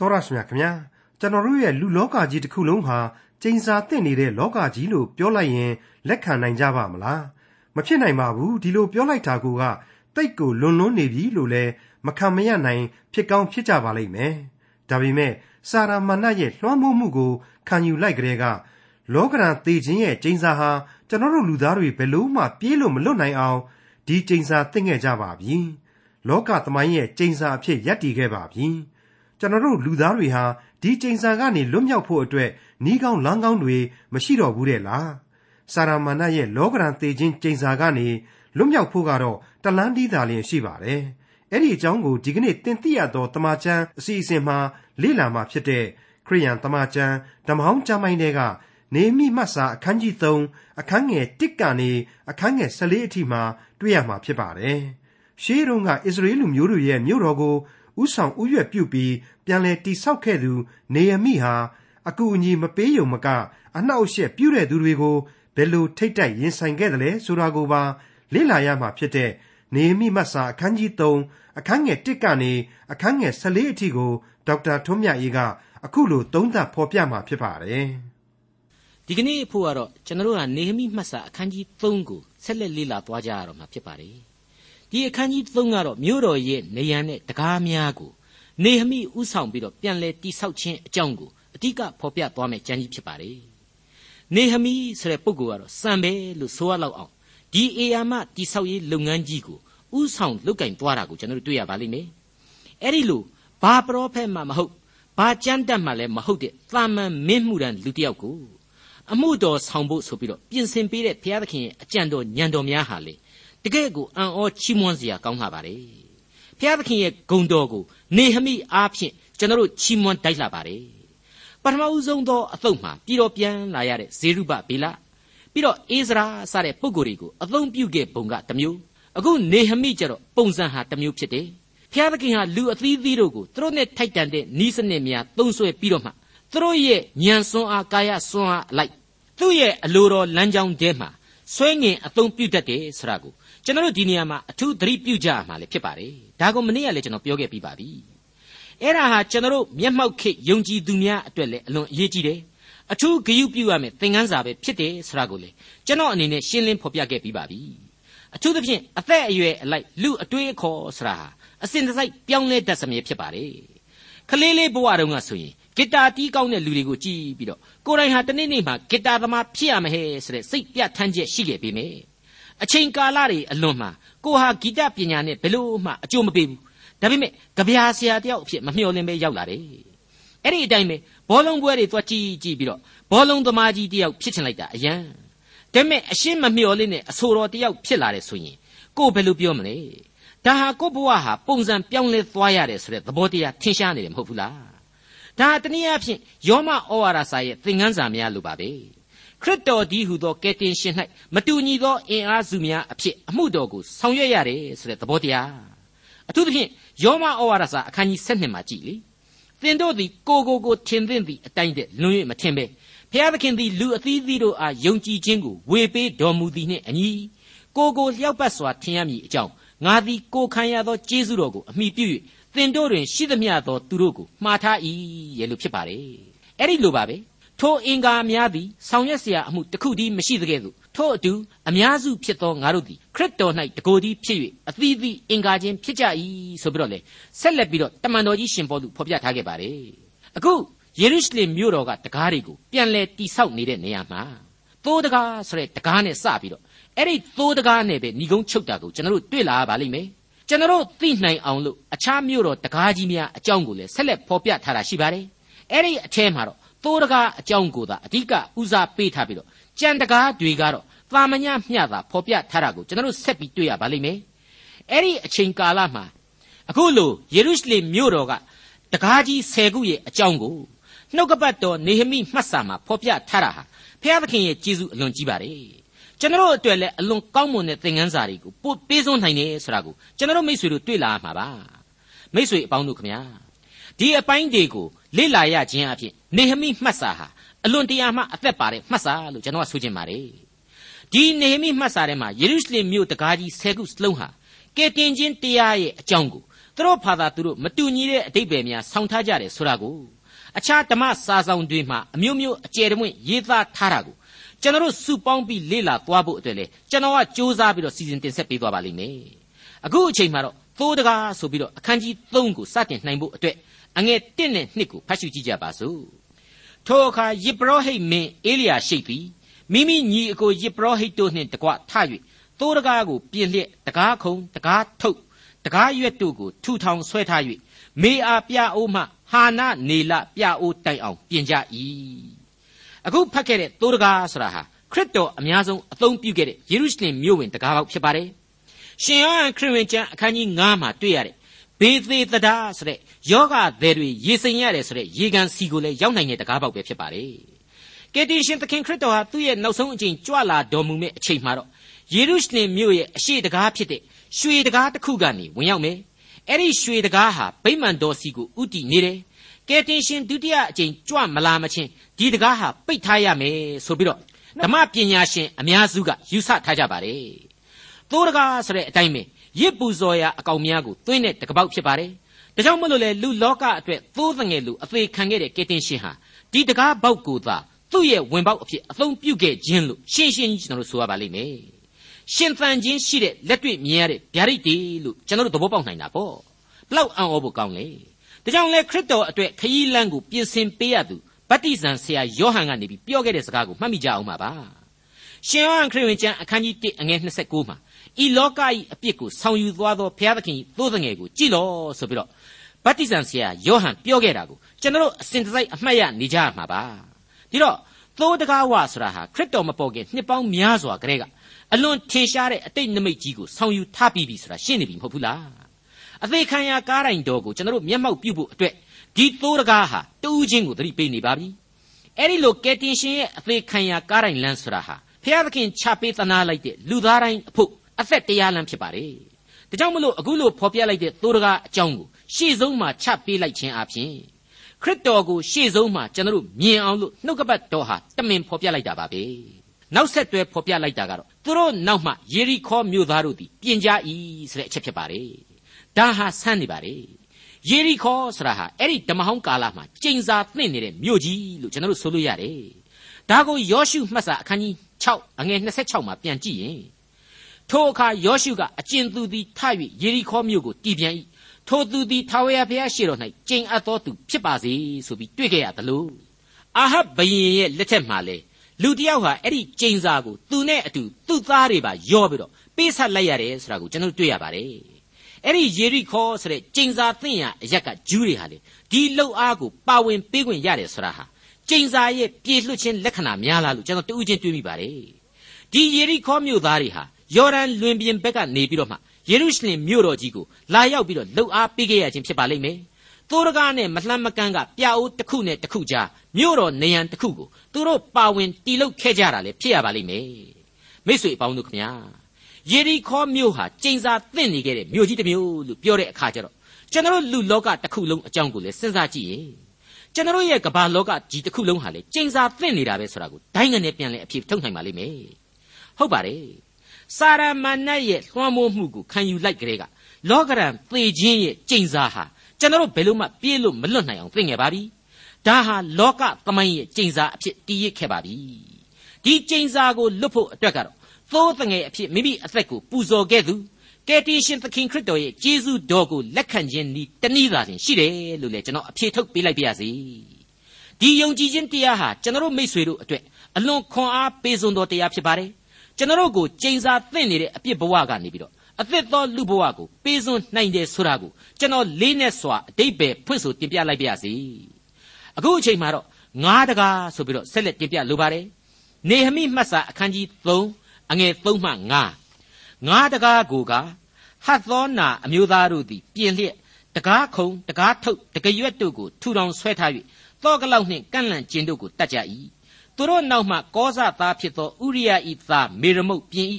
တော်ရရှိမြခင်ဗျာကျွန်တော်တို့ရဲ့လူလောကကြီးတစ်ခုလုံးဟာကျိန်စာတင့်နေတဲ့လောကကြီးလို့ပြောလိုက်ရင်လက်ခံနိုင်ကြပါမလားမဖြစ်နိုင်ပါဘူးဒီလိုပြောလိုက်တာကတိတ်ကိုလွန်လွန်းနေပြီလို့လဲမခံမရနိုင်ဖြစ်ကောင်းဖြစ်ကြပါလိမ့်မယ်ဒါပေမဲ့စာရာမဏတ်ရဲ့လွှမ်းမိုးမှုကိုခံယူလိုက်ကြတဲ့ကလောကရန်သေခြင်းရဲ့ကျိန်စာဟာကျွန်တော်တို့လူသားတွေဘယ်လို့မှပြေးလို့မလွတ်နိုင်အောင်ဒီကျိန်စာသိငခဲ့ကြပါပြီလောကသမိုင်းရဲ့ကျိန်စာအဖြစ်ရပ်တည်ခဲ့ပါပြီ ကျွန်တော်တို့လူသားတွေဟာဒီကျိန်စာကနေလွတ်မြောက်ဖို့အတွက်နီးကောင်းလမ်းကောင်းတွေမရှိတော့ဘူးတဲ့လားစာရမဏတ်ရဲ့လောကရန်သေခြင်းကျိန်စာကနေလွတ်မြောက်ဖို့ကတော့တလန်းတီးသာလျှင်ရှိပါတယ်အဲ့ဒီအကြောင်းကိုဒီကနေ့တင်ပြရသောတမချန်းအစီအစဉ်မှာလေ့လာမှာဖြစ်တဲ့ခရိယန်တမချန်းဓမ္မဟောင်းကျမ်းပိုင်းတွေကနေမိမှတ်စာအခန်းကြီး3အခန်းငယ်1ကနေအခန်းငယ်14အထိမှာတွေ့ရမှာဖြစ်ပါတယ်ရှေးတုန်းကအစ္စရေလလူမျိုးတို့ရဲ့မြို့တော်ကို ဥဆောင်ဥရွက်ပြုပြီးပြန်လည်တိဆောက်ခဲ့သူနေယမိဟာအကူအညီမပေးယုံမကအနှောက်အယှက်ပြုတဲ့သူတွေကိုဘယ်လိုထိတ်တိုက်ရင်ဆိုင်ခဲ့တယ်လဲဆိုတာကိုပါလေ့လာရမှာဖြစ်တဲ့နေမိမတ်စာအခန်းကြီး3အခန်းငယ်1ကနေအခန်းငယ်14အထိကိုဒေါက်တာထွန်းမြတ်အေးကအခုလိုသုံးသပ်ဖော်ပြမှာဖြစ်ပါတယ်ဒီကနေ့အဖို့ကတော့ကျွန်တော်တို့ဟာနေမိမှတ်စာအခန်းကြီး3ကိုဆက်လက်လေ့လာသွားကြရတော့မှာဖြစ်ပါတယ် ဒီအခန်းကြီး3ကတော့မြို့တော်ရဲ့နေရန်နဲ့တကားများကိုနေဟမိဥဆောင်ပြီးတော့ပြန်လဲတိဆောက်ခြင်းအကြောင်းကိုအဓိကဖော်ပြသွားမယ့်ကျမ်းကြီးဖြစ်ပါတယ်နေဟမိဆိုတဲ့ပုဂ္ဂိုလ်ကတော့စံပဲလို့ဆိုရလောက်အောင်ဒီအေယာမတိဆောက်ရေးလုပ်ငန်းကြီးကိုဥဆောင်လုပ်ကင်သွားတာကိုကျွန်တော်တို့တွေ့ရပါလိမ့်မယ်အဲ့ဒီလိုဘာပရောဖက်မှမဟုတ်ဘာကြမ်းတတ်မှလည်းမဟုတ်တဲ့သာမန်မင်းမှုတန်းလူတစ်ယောက်ကိုအမှုတော်ဆောင်ဖို့ဆိုပြီးတော့ပြင်ဆင်ပေးတဲ့ဘုရားသခင်ရဲ့အကြံတော်ညံတော်များဟာလေ တကယ့်ကိုအံ့ဩချီးမွမ်းစရာကောင်းလာပါတယ်ဘုရားသခင်ရဲ့ဂုဏ်တော်ကိုနေဟမိအားဖြင့်ကျွန်တော်တို့ချီးမွမ်းတိုက်လာပါတယ်ပထမဦးဆုံးသောအသုတ်မှာပြည်တော်ပြန်လာရတဲ့ဇေရုဘဗေလပြီးတော့အေဇရာစတဲ့ပုဂ္ဂိုလ်တွေကိုအသုံးပြုခဲ့ပုံကတစ်မျိုးအခုနေဟမိကျတော့ပုံစံဟာတစ်မျိုးဖြစ်တယ်ဖျားသခင်ဟာလူအသီးသီးတို့ကိုသူတို့နဲ့ထိုက်တန်တဲ့နီးစနစ်များသုံးဆွဲပြီးတော့မှသူတို့ရဲ့ဉာဏ်စွမ်းအားကာယစွမ်းအားအလိုက်သူ့ရဲ့အလိုတော်လမ်းကြောင်းထဲမှာဆွဲငင်အသုံးပြုတတ်တယ်ဆိုတာကို ကျွန်တော်တို့ဒီနေရာမှာအထူးသတိပြုကြရမှာလည်းဖြစ်ပါတယ်ဒါကမနေ့ကလည်းကျွန်တော်ပြောခဲ့ပြီးပါပြီအဲ့ဒါဟာကျွန်တော်တို့မျက်မှောက်ခေယုံကြည်သူများအတွက်လည်းအလွန်အရေးကြီးတယ်အထူးဂရုပြုရမယ်သင်ခန်းစာပဲဖြစ်တယ်ဆိုတာကိုလေကျွန်တော်အနေနဲ့ရှင်းလင်းဖော်ပြခဲ့ပြီးပါပြီအထူးသဖြင့်အသက်အရွယ်အလိုက်လူအတွေးအခေါ်ဆိုတာဟာအစဉ်တစိုက်ပြောင်းလဲတတ်စမြဲဖြစ်ပါတယ်ခလေးလေးဘဝတုန်းကဆိုရင်ဂီတာတီးကောင်းတဲ့လူတွေကိုကြည့်ပြီးတော့ကိုယ်တိုင်ဟာတနေ့နေ့မှာဂီတာသမားဖြစ်ရမယ်ဟဲ့ဆိုတဲ့စိတ်ပြဋ္ဌာန်းချက်ရှိခဲ့ပေမယ့် အချိန်ကာလတွေအလွန်မှာကိုဟာဂီတပညာနဲ့ဘယ်လို့မှအကျိုးမပေးဘူးဒါပေမဲ့ကြပြာဆရာတယောက်အဖြစ်မမျှော်လင့်ပဲရောက်လာတယ်အဲ့ဒီအတိုင်းပဲဘောလုံးပွဲတွေသွားကြည့်ကြည့်ပြီးတော့ဘောလုံးသမားကြီးတယောက်ဖြစ်ချင်လိုက်တာအယံဒါပေမဲ့အရှင်းမမျှော်လင့်နဲ့အဆိုတော်တယောက်ဖြစ်လာတယ်ဆိုရင်ကိုဘယ်လိုပြောမလဲဒါဟာကိုဘဝဟာပုံစံပြောင်းလဲသွားရတယ်ဆိုတဲ့သဘောတရားထင်ရှားနေတယ်မဟုတ်ဘူးလားဒါတနည်းအားဖြင့်ယောမဩဝါဒစာရဲ့သင်ခန်းစာများလိုပါပဲ ခရစ်တော်ဒီဟုသောကယ်တင်ရှင်၌မတူညီသောအင်အားစုများအဖြစ်အမှုတော်ကိုဆောင်ရွက်ရတယ်ဆိုတဲ့သဘောတရားအထူးသဖြင့်ယောမဩဝါဒစာအခန်းကြီး7မှာကြည်လေသင်တို့သည်ကိုကိုကိုထင်သင့်သည့်အတိုင်းတည်းလွန်၍မထင်ပဲဖျားသခင်သည်လူအသီးသီးတို့အားယုံကြည်ခြင်းကိုဝေပေးတော်မူသည်နှင့်အညီကိုကိုလျောက်ပတ်စွာထင်ရမည်အကြောင်းငါသည်ကိုခံရသောကျေးဇူးတော်ကိုအမိပြု၍သင်တို့တွင်ရှိသမျှသောသူတို့ကိုမှားထား၏ရဲ့လို့ဖြစ်ပါတယ်အဲ့ဒီလိုပါပဲ ထိုအင်္ဂါများသည်ဆောင်ရွက်เสียအမှုတစ်ခုတည်းမရှိသကဲ့သို့ထို့အတူအများစုဖြစ်သောငါတို့သည်ခရစ်တော်၌တကိုယ်တည်းဖြစ်၍အသီးသီးအင်္ဂါချင်းဖြစ်ကြ၏ဆိုပြီးတော့လေဆက်လက်ပြီးတော့တမန်တော်ကြီးရှင်ပေါလုဖော်ပြထားခဲ့ပါတယ်အခုယေရုရှလင်မြို့တော်ကတကားတွေကိုပြန်လဲတိဆောက်နေတဲ့နေရာမှာသိုးတကားဆိုတဲ့တကားနဲ့စပြီးတော့အဲ့ဒီသိုးတကားနဲ့ပဲဏီကုန်းချုပ်တာကိုကျွန်တော်တို့တွေ့လာပါလိမ့်မယ်ကျွန်တော်တို့သိနိုင်အောင်လို့အခြားမြို့တော်တကားကြီးများအကြောင်းကိုလည်းဆက်လက်ဖော်ပြထားတာရှိပါတယ်အဲ့ဒီအထဲမှာတော့ သိုးတကားအကြောင်းကိုသာအဓိကဦးစားပေးထားပြီးတော့ကြံတကားတွေကတော့သာမညမျှတာဖော်ပြထားတာကိုကျွန်တော်တို့ဆက်ပြီးတွေ့ရပါလိမ့်မယ်အဲ့ဒီအချိန်ကာလမှာအခုလိုယေရုရှလင်မြို့တော်ကတကားကြီး၁၀ခုရဲ့အကြောင်းကိုနှုတ်ကပတ်တော်နေဟမိမှတ်စာမှာဖော်ပြထားတာဟာဘုရားသခင်ရဲ့ကျေးဇူးအလွန်ကြီးပါတယ်ကျွန်တော်အတွက်လည်းအလွန်ကောင်းမွန်တဲ့သင်ခန်းစာတွေကိုပို့ပေးစွန်းနိုင်တယ်ဆိုတာကိုကျွန်တော်မိတ်ဆွေတို့တွေ့လာမှာပါမိတ်ဆွေအပေါင်းတို့ခမညာဒီအပိုင်းတွေကိုလေ့လာရခြင်းအဖြစ် နေဟမိမှတ်စာဟာအလွန်တရာမှအသက်ပါတဲ့မှတ်စာလို့ကျွန်တော်ကဆိုချင်ပါတယ်ဒီနေဟမိမှတ်စာထဲမှာယေရုရှလင်မြို့တကားကြီး၁၀ခုစလုံးဟာကယ်တင်ခြင်းတရားရဲ့အကြောင်းကိုသူတို့ဖာသာသူတို့မတူညီတဲ့အတိတ်ပဲများဆောင်းထားကြတယ်ဆိုတာကိုအခြားဓမ္မစာဆောင်တွေမှာအမျိုးမျိုးအကျယ်တဝင့်ရေးသားထားတာကိုကျွန်တော်တို့စုပေါင်းပြီးလေ့လာသွားဖို့အတွက်လေကျွန်တော်ကစူးစမ်းပြီးတော့စီစဉ်တင်ဆက်ပေးသွားပါလိမ့်မယ်အခုအချိန်မှာတော့သိုးတကားဆိုပြီးတော့အခန်းကြီး3ကိုစတင်နိုင်ဖို့အတွက်အငယ်1နဲ့2ကိုဖတ်ရှုကြည့်ကြပါစို့ ထိုအခါယေဘရဟိတ်မင်းအေလိယာရှိသည်မိမိညီအကိုယေဘရဟိတ်တို့နှင့်တကွထ၍သိုးတကားကိုပြင်လျက်တကားခုံတကားထုတ်တကားရွက်တို့ကိုထူထောင်ဆွဲထား၍မေအာပြအိုးမှဟာနာနေလပြအိုးတိုင်အောင်ပြင်ကြ၏အခုဖတ်ခဲ့တဲ့သိုးတကားဆိုတာဟာခရစ်တော်အများဆုံးအသုံးပြုခဲ့တဲ့ယေရုရှလင်မြို့ဝင်တကားပေါက်ဖြစ်ပါတယ်ရှင်ယောဟန်ခရစ်ဝင်ကျမ်းအခန်းကြီး9မှာတွေ့ရတဲ့ ဘေသေသဒာဆိုတဲ့ယောဂသည်တွေရေစိမ်ရတယ်ဆိုတဲ့ရေကန်စီကိုလည်းရောက်နိုင်တဲ့တကားပေါက်ပဲဖြစ်ပါတယ်ကယ်တင်ရှင်သခင်ခရစ်တော်ဟာသူ့ရဲ့နောက်ဆုံးအချိန်ကြွလာတော်မူမဲ့အချိန်မှာတော့ယေရုရှလင်မြို့ရဲ့အရှိတကားဖြစ်တဲ့ရွှေတကားတစ်ခုကနေဝင်ရောက်မယ်အဲ့ဒီရွှေတကားဟာဗိမာန်တော်စီကိုဥတီနေတယ်ကယ်တင်ရှင်ဒုတိယအကြိမ်ကြွမလာမချင်းဒီတကားဟာပိတ်ထားရမယ်ဆိုပြီးတော့ဓမ္မပညာရှင်အများစုကယူဆထားကြပါတယ်သိုးတကားဆိုတဲ့အတိုင်းပဲ ရစ်ပူဇော်ရာအကောင်များကိုသွင်းတဲ့တကပောက်ဖြစ်ပါတယ်ဒါကြောင့်မလို့လေလူလောကအတွက်သိုးငယ်လူအသေးခံခဲ့တဲ့ကယ်တင်ရှင်ဟာဒီတကားပေါက်ကိုသာသူ့ရဲ့ဝင်ပေါက်အဖြစ်အသုံးပြုခဲ့ခြင်းလို့ရှင်းရှင်းကြီးကျွန်တော်တို့ဆိုရပါလိမ့်မယ်ရှင်သန်ခြင်းရှိတဲ့လက်တွေ့မြင်ရတဲ့ဗျာဒိတ်တေလို့ကျွန်တော်တို့သဘောပေါက်နိုင်တာပေါ့ဘလောက်အံ့ဩဖို့ကောင်းလေဒါကြောင့်လေခရစ်တော်အတွက်ခရီးလမ်းကိုပြင်ဆင်ပေးရသူဗတ္တိဇံဆရာယောဟန်ကနေပြီးပြောခဲ့တဲ့စကားကိုမှတ်မိကြအောင်ပါပါရှင်ယောဟန်ခရစ်ဝင်ကျမ်းအခန်းကြီး1အငယ်29မှာ ဤလောကဤအပြစ်ကိုဆောင်ယူသွားသောဘုရားသခင်သိုးငယ်ကိုကြည်လို့ဆိုပြီးတော့ဗတ္တိဇံဆရာယောဟန်ပြောခဲ့တာကိုကျွန်တော်အစဉ်တစိုက်အမှတ်ရနေကြမှာပါဒီတော့သိုးတကားဝဆိုတာဟာခရစ်တော်မပေါ်ခင်နှစ်ပေါင်းများစွာကတည်းကအလွန်ထင်ရှားတဲ့အတိတ်နမိတ်ကြီးကိုဆောင်ယူထားပြီးပြီဆိုတာရှင်းနေပြီမဟုတ်ဘူးလားအသေးခံရကားတိုင်တော်ကိုကျွန်တော်မျက်မှောက်ပြုဖို့အတွက်ဒီသိုးတကားဟာတူးချင်းကိုသတိပေးနေပါပြီအဲ့ဒီလိုကယ်တင်ရှင်ရဲ့အသေးခံရကားတိုင်လမ်းဆိုတာဟာဖျားသခင်ချပေးသနာလိုက်တဲ့လူသားတိုင်းအဖို့ အသက်တရားလမ်းဖြစ်ပါတယ်ဒါကြောင့်မလို့အခုလိုဖော်ပြလိုက်တဲ့သိုးတကားအကြောင်းကိုရှေ့ဆုံးမှာချပေးလိုက်ခြင်းအပြင်ခရစ်တော်ကိုရှေ့ဆုံးမှာကျွန်တော်မြင်အောင်လို့နှုတ်ကပတ်တော်ဟာတမင်ဖော်ပြလိုက်တာပါပဲနောက်ဆက်တွဲဖော်ပြလိုက်တာကတော့သူတို့နောက်မှယေရီခေါမြို့သားတို့သည်ပြင်ကြ၏ဆိုတဲ့အချက်ဖြစ်ပါတယ်ဒါဟာဆန်းနေပါတယ်ယေရီခေါဆိုတာဟာအဲ့ဒီဓမ္မဟောင်းကာလမှာကျိန်စာသင့်နေတဲ့မြို့ကြီးလို့ကျွန်တော်တို့ဆိုလို့ရတယ်ဒါကိုယောရှုမှတ်စာအခန်းကြီး6အငယ်26မှာပြန်ကြည့်ရင် ထိုအခါယောရှုကအကျဉ်သူသည်ထ၍ယေရီခေါမြို့ကိုတည်ပြန်၏ထိုသူသည်ထာဝရဘုရားရှေ့တော်၌ကျိန်အပ်သောသူဖြစ်ပါစေဆိုပြီးတွေ့ခဲ့ရသလိုအာဟပ်ဘယင်ရဲ့လက်ထက်မှာလေလူတယောက်ဟာအဲ့ဒီကျိန်စာကိုသူနဲ့အတူသူ့သားတွေပါယောပြီးတော့ပေးဆက်လိုက်ရတယ်ဆိုတာကိုကျွန်တော်တွေ့ရပါတယ်အဲ့ဒီယေရိခေါဆိုတဲ့ကျိန်စာသင်ရအရက်ကဂျူးတွေဟာလေဒီလှုပ်အားကိုပါဝင်ပေးခွင့်ရတယ်ဆိုတာဟာကျိန်စာရဲ့ပြေလွှတ်ခြင်းလက္ခဏာများလားလို့ကျွန်တော်တူးချင်းတွေးမိပါတယ်ဒီယေရိခေါမြို့သားတွေဟာ ယော်ဒန်လွင်ပြင်ဘက်ကနေပြီးတော့မှယေရုရှလင်မြို့တော်ကြီးကိုလာရောက်ပြီးတော့လှုပ်အားပေးခဲ့ရခြင်းဖြစ်ပါလိမ့်မယ်သိုးရကားနဲ့မလှမ်းမကမ်းကပြအိုးတစ်ခုနဲ့တစ်ခုကြားမြို့တော်နေရန်တစ်ခုကိုသူတို့ပါဝင်တီလုတ်ခဲ့ကြတာလေဖြစ်ရပါလိမ့်မယ်မိတ်ဆွေအပေါင်းတို့ခမညာယေရီခေါမြို့ဟာကျိန်စာသင့်နေခဲ့တဲ့မြို့ကြီးတစ်မြို့လို့ပြောတဲ့အခါကျတော့ကျွန်တော်လူလောကတစ်ခုလုံးအကြောင်းကိုလည်းစဉ်းစားကြည့်ရင်ကျွန်တော်ရဲ့ကမ္ဘာလောကကြီးတစ်ခုလုံးဟာလေကျိန်စာသင့်နေတာပဲဆိုတာကိုဒိုင်းငနဲ့ပြန်လဲအဖြစ်ထုတ်နိုင်ပါလိမ့်မယ်ဟုတ်ပါတယ် စာရမဏတ်ရဲ့လွှမ်းမိုးမှုကိုခံယူလိုက်ကြတဲ့ကလောကရန်သေခြင်းရဲ့ကျိန်စာဟာကျွန်တော်ဘယ်လို့မှပြေးလို့မလွတ်နိုင်အောင်သိငယ်ပါပြီဒါဟာလောကသမိုင်းရဲ့ကျိန်စာအဖြစ်တည်ရခဲ့ပါပြီဒီကျိန်စာကိုလွတ်ဖို့အတွက်ကတော့သိုးတငယ်အဖြစ်မိမိအသက်ကိုပူဇော်ခဲ့သူကယ်တင်ရှင်သခင်ခရစ်တော်ရဲ့ကျေးဇူးတော်ကိုလက်ခံခြင်းဤတနည်းသာရှင်ရှိတယ်လို့လည်းကျွန်တော်အဖြေထုတ်ပေးလိုက်ပါရစေဒီယုံကြည်ခြင်းတရားဟာကျွန်တော်မိษွေတို့အတွက်အလွန်ခွန်အားပေးစွန်တော်တရားဖြစ်ပါတယ် ကျွန်တော်ကိုကျိန်စာသင့်နေတဲ့အပြစ်ဘဝကနေပြီးတော့အသစ်သောလူဘဝကိုပေးစွန်းနိုင်တယ်ဆိုတာကိုကျွန်တော်လေးနဲ့စွာအတိတ်ပဲဖွင့်ဆိုတင်ပြလိုက်ပါရစေအခုအချိန်မှာတော့ငါးတကားဆိုပြီးတော့ဆက်လက်တင်ပြလိုပါတယ်နေဟမိမှတ်စာအခန်းကြီး3အငယ်3မှ9ငါးတကားကိုကဟတ်သောနာအမျိုးသားတို့သည်ပြင်လျက်တကားခုံတကားထုတ်တကရွက်တို့ကိုထူထောင်ဆွဲထား၍သောကလောက်နှင့်ကန့်လန့်ကျင်တို့ကိုတတ်ကြ၏ သူတို့နောက်မှကောဇသားဖြစ်သောဥရိယဤသားမေရမုတ်ပြင်၏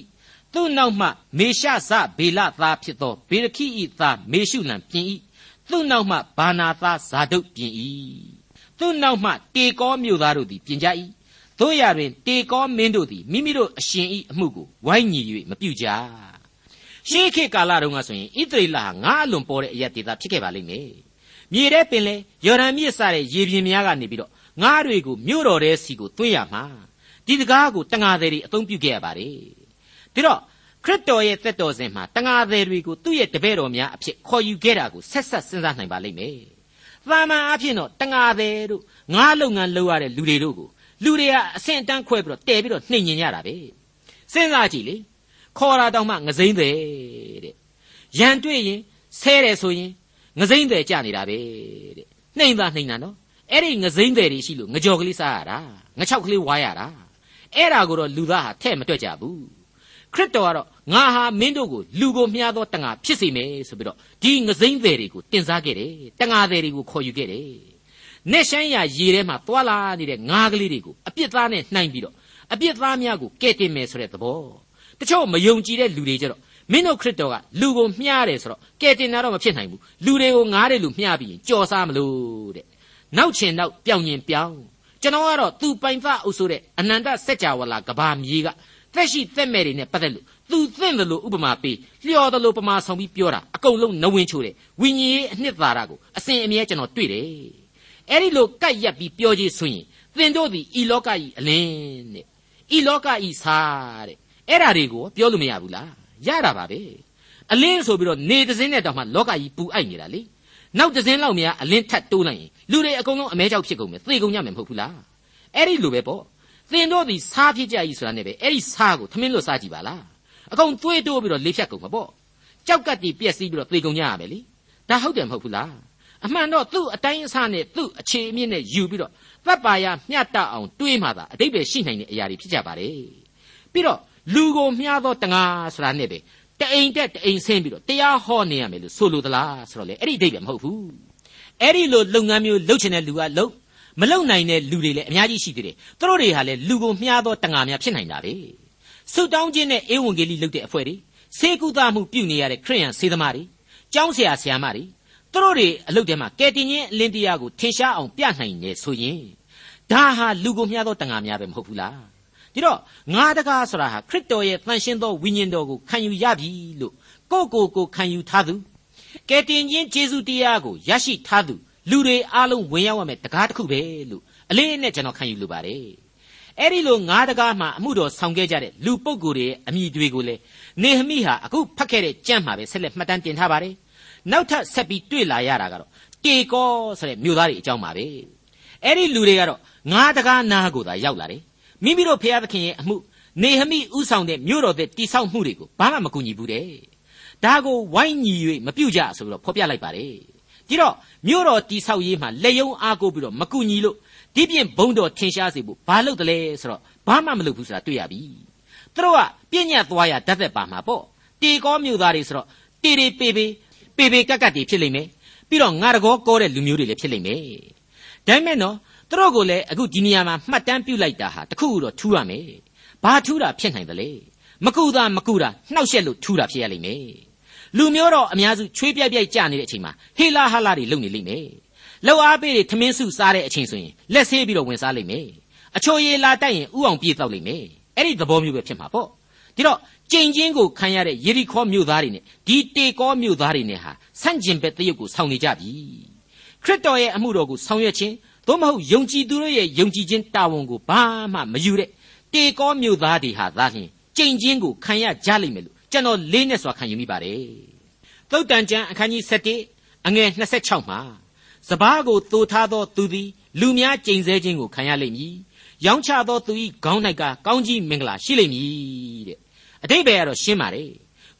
သူ့နောက်မှမေရှဇဘေလသားဖြစ်သောဘေရခိဤသားမေရှုလံပြင်၏သူ့နောက်မှဘာနာသားဇာဒုတ်ပြင်၏သူ့နောက်မှတေကောမြို့သားတို့သည်ပြင်ကြ၏တို့ရတွင်တေကောမင်းတို့သည်မိမိတို့အရှင်ဤအမှုကိုဝိုင်းညီ၍မပြုကြရှေးခေတ်ကာလတုန်းကဆိုရင်ဣသရေလဟာငါအလွန်ပေါ်တဲ့အရက်ဒေသဖြစ်ခဲ့ပါလိမ့်မယ်မြေထဲပင်လေယော်ဒန်မြစ်စတဲ့ရေပြင်များကနေပြီးတော့ ငါးတွေကိုမြို့တော်ထဲစီကိုသွင်းရမှာဒီတကားကိုတငါသည်တွေအသုံးပြုခဲ့ရပါတယ်ဒါတော့ခရစ်တော်ရဲ့သက်တော်စဉ်မှာတငါသည်တွေကိုသူ့ရဲ့တပည့်တော်များအဖြစ်ခေါ်ယူခဲ့တာကိုဆက်ဆက်စဉ်းစားနိုင်ပါလိမ့်မယ်သာမန်အဖြစ်တော့တငါသည်တို့ငါးလုပ်ငန်းလုပ်ရတဲ့လူတွေတို့ကိုလူတွေကအဆင့်အတန်းခွဲပြီးတော့တဲပြီးတော့နှိမ်ညင်ကြတာပဲစဉ်းစားကြည့်လေခေါ်တာတောင်မှငစိမ့်တယ်တဲ့ရန်တွေ့ရင်ဆဲတယ်ဆိုရင်ငစိမ့်တယ်ကြနေတာပဲတဲ့နှိမ်သာနှိမ်တာနော် အဲ့ဒီငစိမ့်တယ်တွေရှိလို့ငကြော်ကလေးစားရတာငချောက်ကလေးဝါရတာအဲ့ဒါကိုတော့လူသားဟာထဲ့မတွက်ကြဘူးခရစ်တော်ကတော့ငါဟာမင်းတို့ကိုလူကိုမျှသောတန်ဃာဖြစ်စေမယ်ဆိုပြီးတော့ဒီငစိမ့်တယ်တွေကိုတင်စားခဲ့တယ်တန်ဃာတယ်တွေကိုခေါ်ယူခဲ့တယ်နဲ့ဆိုင်ရရေထဲမှာသွာလာနေတဲ့ငါးကလေးတွေကိုအပြစ်သားနဲ့နှိုင်းပြီးတော့အပြစ်သားများကိုကဲ့တင်မယ်ဆိုတဲ့သဘောတချို့မယုံကြည်တဲ့လူတွေကြတော့မင်းတို့ခရစ်တော်ကလူကိုမျှတယ်ဆိုတော့ကဲတင်တာတော့မဖြစ်နိုင်ဘူးလူတွေကိုငားတယ်လို့မျှပြီးရင်ကြော်စားမလို့တဲ့ နောက်ချင်နောက်ပြောင်ရင်ပြောင်းကျွန်တော်ကတော့သူပိုင်ဖအုပ်ဆိုတဲ့အနန္တစัจ java လာကဘာမြေကသက်ရှိသက်မဲ့တွေနဲ့ပတ်သက်လို့သူသင့်တယ်လို့ဥပမာပေးလျော်တယ်လို့ပမာဆောင်ပြီးပြောတာအကုန်လုံးနဝင်ချိုးတယ်ဝိညာဉ်ရေးအနှစ်သာရကိုအစဉ်အမြဲကျွန်တော်တွေ့တယ်အဲ့ဒီလိုကတ်ရက်ပြီးပြောကြည့်ဆိုရင်သင်တို့သည်ဤလောကကြီးအလင်းတဲ့ဤလောကကြီးစားတဲ့အဲ့ဓာတွေကိုပြောလို့မရဘူးလားရတာပါပဲအလင်းဆိုပြီးတော့နေတစင်းနဲ့တောင်မှလောကကြီးပူအိုက်နေတာလေ နောက်တစင်းလောက်များအလင်းထပ်တိုးလိုက်ရင်လူတွေအကုန်လုံးအမဲကြောက်ဖြစ်ကုန်မယ်သေကုန်ကြမယ်မဟုတ်ဘူးလားအဲ့ဒီလိုပဲပေါ့သင်တို့ဒီစားဖြစ်ကြကြီးဆိုတာနဲ့ပဲအဲ့ဒီစားကိုသမင်းလွတ်စားကြည့်ပါလားအကုန်သွေးတိုးပြီးတော့လေးဖြတ်ကုန်မှာပေါ့ကြောက်ကတ်တီပြက်စီးပြီးတော့သေကုန်ကြရမယ်လေဒါဟုတ်တယ်မဟုတ်ဘူးလားအမှန်တော့သူ့အတိုင်းအဆနဲ့သူ့အခြေအမြင့်နဲ့ယူပြီးတော့သက်ပါရမျှတအောင်တွေးမှသာအတိတ်ပဲရှိနိုင်တဲ့အရာတွေဖြစ်ကြပါတယ်ပြီးတော့လူကိုမျှသောတငါဆိုတာနဲ့ပဲ တအိမ်တက်တအိမ်ဆင်းပြီးတော့တရားဟောနေရမယ်လို့ဆိုလိုသလားဆိုတော့လေအဲ့ဒီအဓိပ္ပာယ်မဟုတ်ဘူးအဲ့ဒီလိုလုပ်ငန်းမျိုးလုပ်ချင်တဲ့လူကလုပ်မလုပ်နိုင်တဲ့လူတွေလည်းအများကြီးရှိသေးတယ်သူတို့တွေဟာလည်းလူကိုမျှသောတငါများဖြစ်နိုင်တာပဲဆုတောင်းခြင်းနဲ့ဧဝံဂေလိလုပ်တဲ့အဖွဲ့တွေစေကုသမှုပြုနေရတဲ့ခရိယန်စေသမားတွေကျောင်းဆရာဆရာမတွေသူတို့တွေအလုပ်ထဲမှာကယ်တင်ခြင်းအလင်းတရားကိုထင်ရှားအောင်ပြနိုင်နေဆိုရင်ဒါဟာလူကိုမျှသောတငါများပဲမဟုတ်ဘူးလား ဒီတော့ငါတကားဆိုတာဟာခရစ်တော်ရဲ့တန်ရှင်းသောဝိညာဉ်တော်ကိုခံယူရပြီလို့ကိုကိုကိုခံယူထားသူကယ်တင်ခြင်းကျေးဇူးတရားကိုရရှိထားသူလူတွေအားလုံးဝင်ရောက်ရမယ်တကားတစ်ခုပဲလို့အလေးနဲ့ကျွန်တော်ခံယူလိုပါတယ်အဲ့ဒီလိုငါးတကားမှာအမှုတော်ဆောင်ခဲ့ကြတဲ့လူပုဂ္ဂိုလ်တွေရဲ့အမိတွေကိုလေနေဟမိဟာအခုဖတ်ခဲ့တဲ့ကြံ့မှာပဲဆက်လက်မှတ်တမ်းတင်ထားပါတယ်နောက်ထပ်ဆက်ပြီးတွေ့လာရတာကတော့တေကောဆိုတဲ့မြို့သားတွေအကြောင်းပါပဲအဲ့ဒီလူတွေကတော့ငါးတကားနားကိုသာရောက်လာတယ် မိမိတို့ဖျားသခင်ရဲ့အမှုနေဟမိဥဆောင်တဲ့မြို့တော်တဲ့တိဆောက်မှုတွေကိုဘာမှမကူညီဘူးတဲ့ဒါကိုဝိုင်းညီ၍မပြုတ်ကြဆိုပြီးတော့ဖော်ပြလိုက်ပါတယ်ဒီတော့မြို့တော်တိဆောက်ရေးမှာလက်ယုံအားကိုပြီးတော့မကူညီလို့ဒီပြင်ဘုံတော်ထင်ရှားစေဖို့ဘာလုပ်တယ်လဲဆိုတော့ဘာမှမလုပ်ဘူးဆိုတာတွေ့ရပြီသူတို့ကပြည့်ညတ်သွားရတတ်သက်ပါမှာပေါ့တေကောမြို့သားတွေဆိုတော့တေတေပေပေပေပေကက်ကက်တွေဖြစ်လိမ့်မယ်ပြီးတော့ငါတကောကောတဲ့လူမျိုးတွေလည်းဖြစ်လိမ့်မယ်ဒါပေမဲ့နော် သူတို့ကိုလည်းအခုဒီနေရာမှာမှတ်တမ်းပြုလိုက်တာဟာတခုတော့ထူးရမယ်ဘာထူးတာဖြစ်နိုင်တယ်လေမကူတာမကူတာနှောက်ရက်လို့ထူးတာဖြစ်ရလိမ့်မယ်လူမျိုးတော့အများစုချွေးပြက်ပြက်ကြနေတဲ့အချိန်မှာဟေလာဟာလာတွေလုပ်နေလိမ့်မယ်လောက်အားပေးတွေထမင်းစုစားတဲ့အချိန်ဆိုရင်လက်ဆေးပြီးတော့ဝင်စားလိမ့်မယ်အချိုရည်လာတိုက်ရင်ဥအောင်ပြေးတော့လိမ့်မယ်အဲ့ဒီသဘောမျိုးပဲဖြစ်မှာပေါ့ဒီတော့ကြိမ်ချင်းကိုခံရတဲ့ယေရီခေါမြို့သားတွေနဲ့ဒီတေကောမြို့သားတွေနဲ့ဟာဆန့်ကျင်ဘက်တရုတ်ကိုဆောင်နေကြပြီခရစ်တော်ရဲ့အမှုတော်ကိုဆောင်ရွက်ခြင်း သို့မဟုတ်ယုံကြည်သူတို့ရဲ့ယုံကြည်ခြင်းတာဝန်ကိုဘာမှမယူတဲ့တေကောမြို့သားတွေဟာသာလျှင်ကြိမ်ချင်းကိုခံရကြလိမ့်မယ်လို့ကျွန်တော်လေးနဲ့စွာခံယူမိပါတယ်သုတ်တန်ကျမ်းအခန်းကြီး7အငယ်26မှာစပားကိုသိုထားသောသူသည်လူများကြိမ်ဆဲခြင်းကိုခံရလိမ့်မည်ရောင်းချသောသူ၏ခေါင်း၌ကကောင်းကြီးမင်္ဂလာရှိလိမ့်မည်တဲ့အတိတ်ပဲကတော့ရှင်းပါတယ်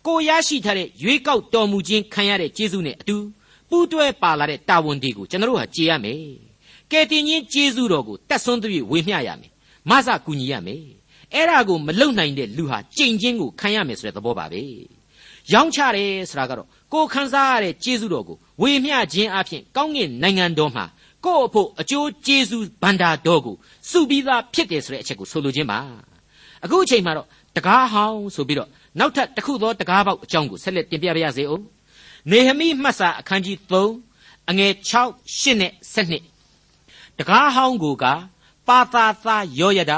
ကိုရရှိထားတဲ့ရွေးကောက်တော်မူခြင်းခံရတဲ့ကျေးဇူးနဲ့အတူပူးတွဲပါလာတဲ့တာဝန်တွေကိုကျွန်တော်တို့ဟာကြည်ရမယ် ကယ်တင်ခြင်းကျေးဇူးတော်ကိုတက်ဆွန်းသဖြင့်ဝေမျှရမယ်မဆကူညီရမယ်အဲ့ဒါကိုမလုံနိုင်တဲ့လူဟာကြိမ်ချင်းကိုခံရမယ်ဆိုတဲ့သဘောပါပဲရောင်းချတယ်ဆိုတာကတော့ကိုခံစားရတဲ့ကျေးဇူးတော်ကိုဝေမျှခြင်းအပြင်ကောင်းကင်နိုင်ငံတော်မှာကိုယ့်အဖို့အကျိုးကျေးဇူးဗန္တာတော်ကိုစုပြီးသားဖြစ်တယ်ဆိုတဲ့အချက်ကိုဆိုလိုခြင်းပါအခုအချိန်မှာတော့တကားဟောင်းဆိုပြီးတော့နောက်ထပ်တစ်ခုသောတကားပေါက်အကြောင်းကိုဆက်လက်တင်ပြပါရစေအောင်နေဟမိမှတ်စာအခန်းကြီး3အငယ်6 8နဲ့7 တကားဟောင်းကိုကပါသာသာယောယဒ